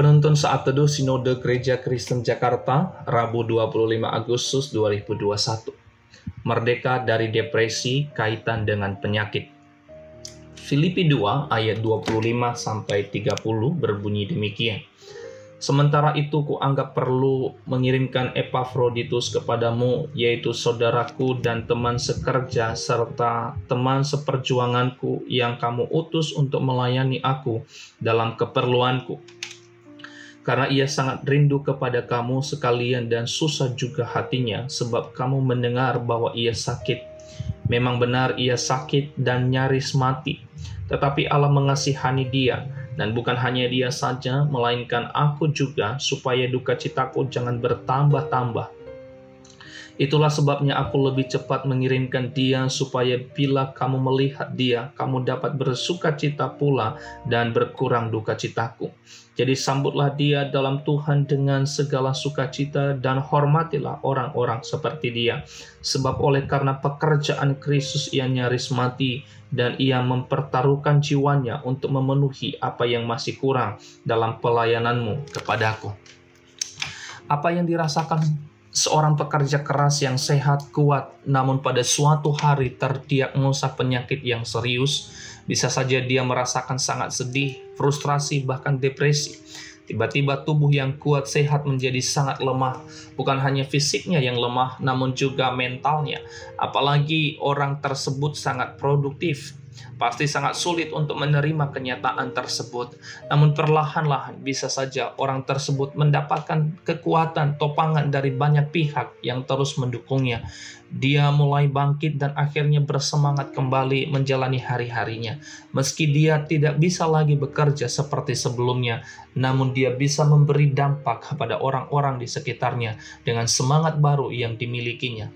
Penuntun Saat Teduh Sinode Gereja Kristen Jakarta, Rabu 25 Agustus 2021. Merdeka dari depresi kaitan dengan penyakit. Filipi 2 ayat 25 sampai 30 berbunyi demikian. Sementara itu kuanggap perlu mengirimkan Epafroditus kepadamu, yaitu saudaraku dan teman sekerja serta teman seperjuanganku yang kamu utus untuk melayani aku dalam keperluanku karena ia sangat rindu kepada kamu sekalian dan susah juga hatinya sebab kamu mendengar bahwa ia sakit. Memang benar ia sakit dan nyaris mati, tetapi Allah mengasihani dia dan bukan hanya dia saja melainkan aku juga supaya duka citaku jangan bertambah-tambah Itulah sebabnya aku lebih cepat mengirimkan dia supaya bila kamu melihat dia, kamu dapat bersuka cita pula dan berkurang duka citaku. Jadi sambutlah dia dalam Tuhan dengan segala sukacita dan hormatilah orang-orang seperti dia. Sebab oleh karena pekerjaan Kristus ia nyaris mati dan ia mempertaruhkan jiwanya untuk memenuhi apa yang masih kurang dalam pelayananmu kepadaku. Apa yang dirasakan seorang pekerja keras yang sehat, kuat, namun pada suatu hari terdiagnosa penyakit yang serius, bisa saja dia merasakan sangat sedih, frustrasi, bahkan depresi. Tiba-tiba tubuh yang kuat sehat menjadi sangat lemah. Bukan hanya fisiknya yang lemah, namun juga mentalnya. Apalagi orang tersebut sangat produktif, Pasti sangat sulit untuk menerima kenyataan tersebut. Namun perlahan-lahan bisa saja orang tersebut mendapatkan kekuatan topangan dari banyak pihak yang terus mendukungnya. Dia mulai bangkit dan akhirnya bersemangat kembali menjalani hari-harinya. Meski dia tidak bisa lagi bekerja seperti sebelumnya, namun dia bisa memberi dampak kepada orang-orang di sekitarnya dengan semangat baru yang dimilikinya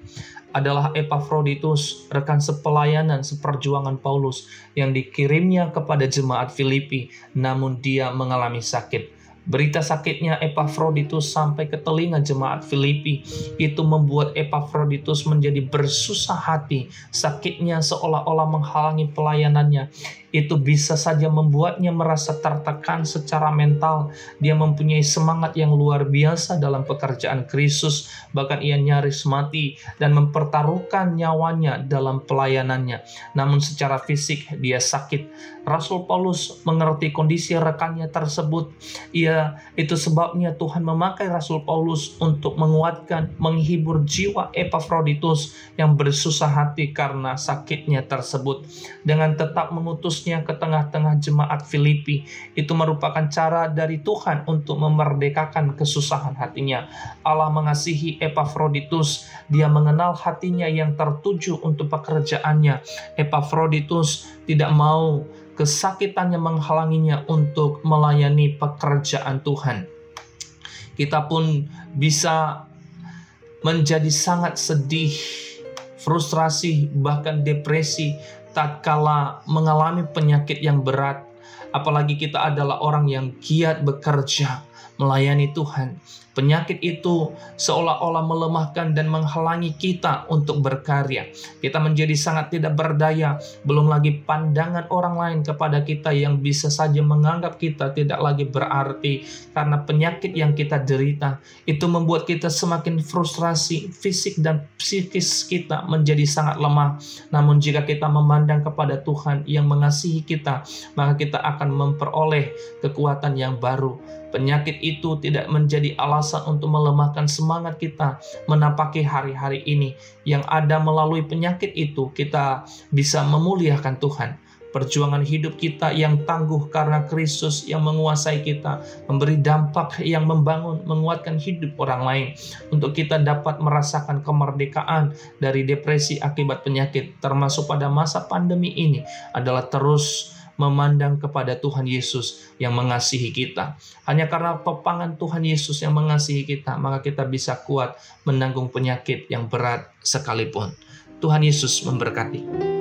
adalah Epafroditus, rekan sepelayanan seperjuangan Paulus yang dikirimnya kepada jemaat Filipi, namun dia mengalami sakit. Berita sakitnya Epafroditus sampai ke telinga jemaat Filipi. Itu membuat Epafroditus menjadi bersusah hati. Sakitnya seolah-olah menghalangi pelayanannya itu bisa saja membuatnya merasa tertekan secara mental. Dia mempunyai semangat yang luar biasa dalam pekerjaan Kristus, bahkan ia nyaris mati dan mempertaruhkan nyawanya dalam pelayanannya. Namun secara fisik dia sakit. Rasul Paulus mengerti kondisi rekannya tersebut. Ia itu sebabnya Tuhan memakai Rasul Paulus untuk menguatkan, menghibur jiwa Epafroditus yang bersusah hati karena sakitnya tersebut dengan tetap mengutus ke tengah-tengah jemaat Filipi. Itu merupakan cara dari Tuhan untuk memerdekakan kesusahan hatinya. Allah mengasihi Epafroditus. Dia mengenal hatinya yang tertuju untuk pekerjaannya. Epafroditus tidak mau kesakitannya menghalanginya untuk melayani pekerjaan Tuhan. Kita pun bisa menjadi sangat sedih, frustrasi, bahkan depresi tatkala mengalami penyakit yang berat, apalagi kita adalah orang yang giat bekerja, melayani Tuhan. Penyakit itu seolah-olah melemahkan dan menghalangi kita untuk berkarya. Kita menjadi sangat tidak berdaya, belum lagi pandangan orang lain kepada kita yang bisa saja menganggap kita tidak lagi berarti karena penyakit yang kita derita. Itu membuat kita semakin frustrasi, fisik dan psikis kita menjadi sangat lemah. Namun jika kita memandang kepada Tuhan yang mengasihi kita, maka kita akan memperoleh kekuatan yang baru. Penyakit itu tidak menjadi alasan untuk melemahkan semangat kita menapaki hari-hari ini. Yang ada melalui penyakit itu, kita bisa memuliakan Tuhan perjuangan hidup kita yang tangguh karena Kristus yang menguasai kita, memberi dampak yang membangun, menguatkan hidup orang lain, untuk kita dapat merasakan kemerdekaan dari depresi akibat penyakit, termasuk pada masa pandemi ini, adalah terus memandang kepada Tuhan Yesus yang mengasihi kita. Hanya karena pepangan Tuhan Yesus yang mengasihi kita, maka kita bisa kuat menanggung penyakit yang berat sekalipun. Tuhan Yesus memberkati.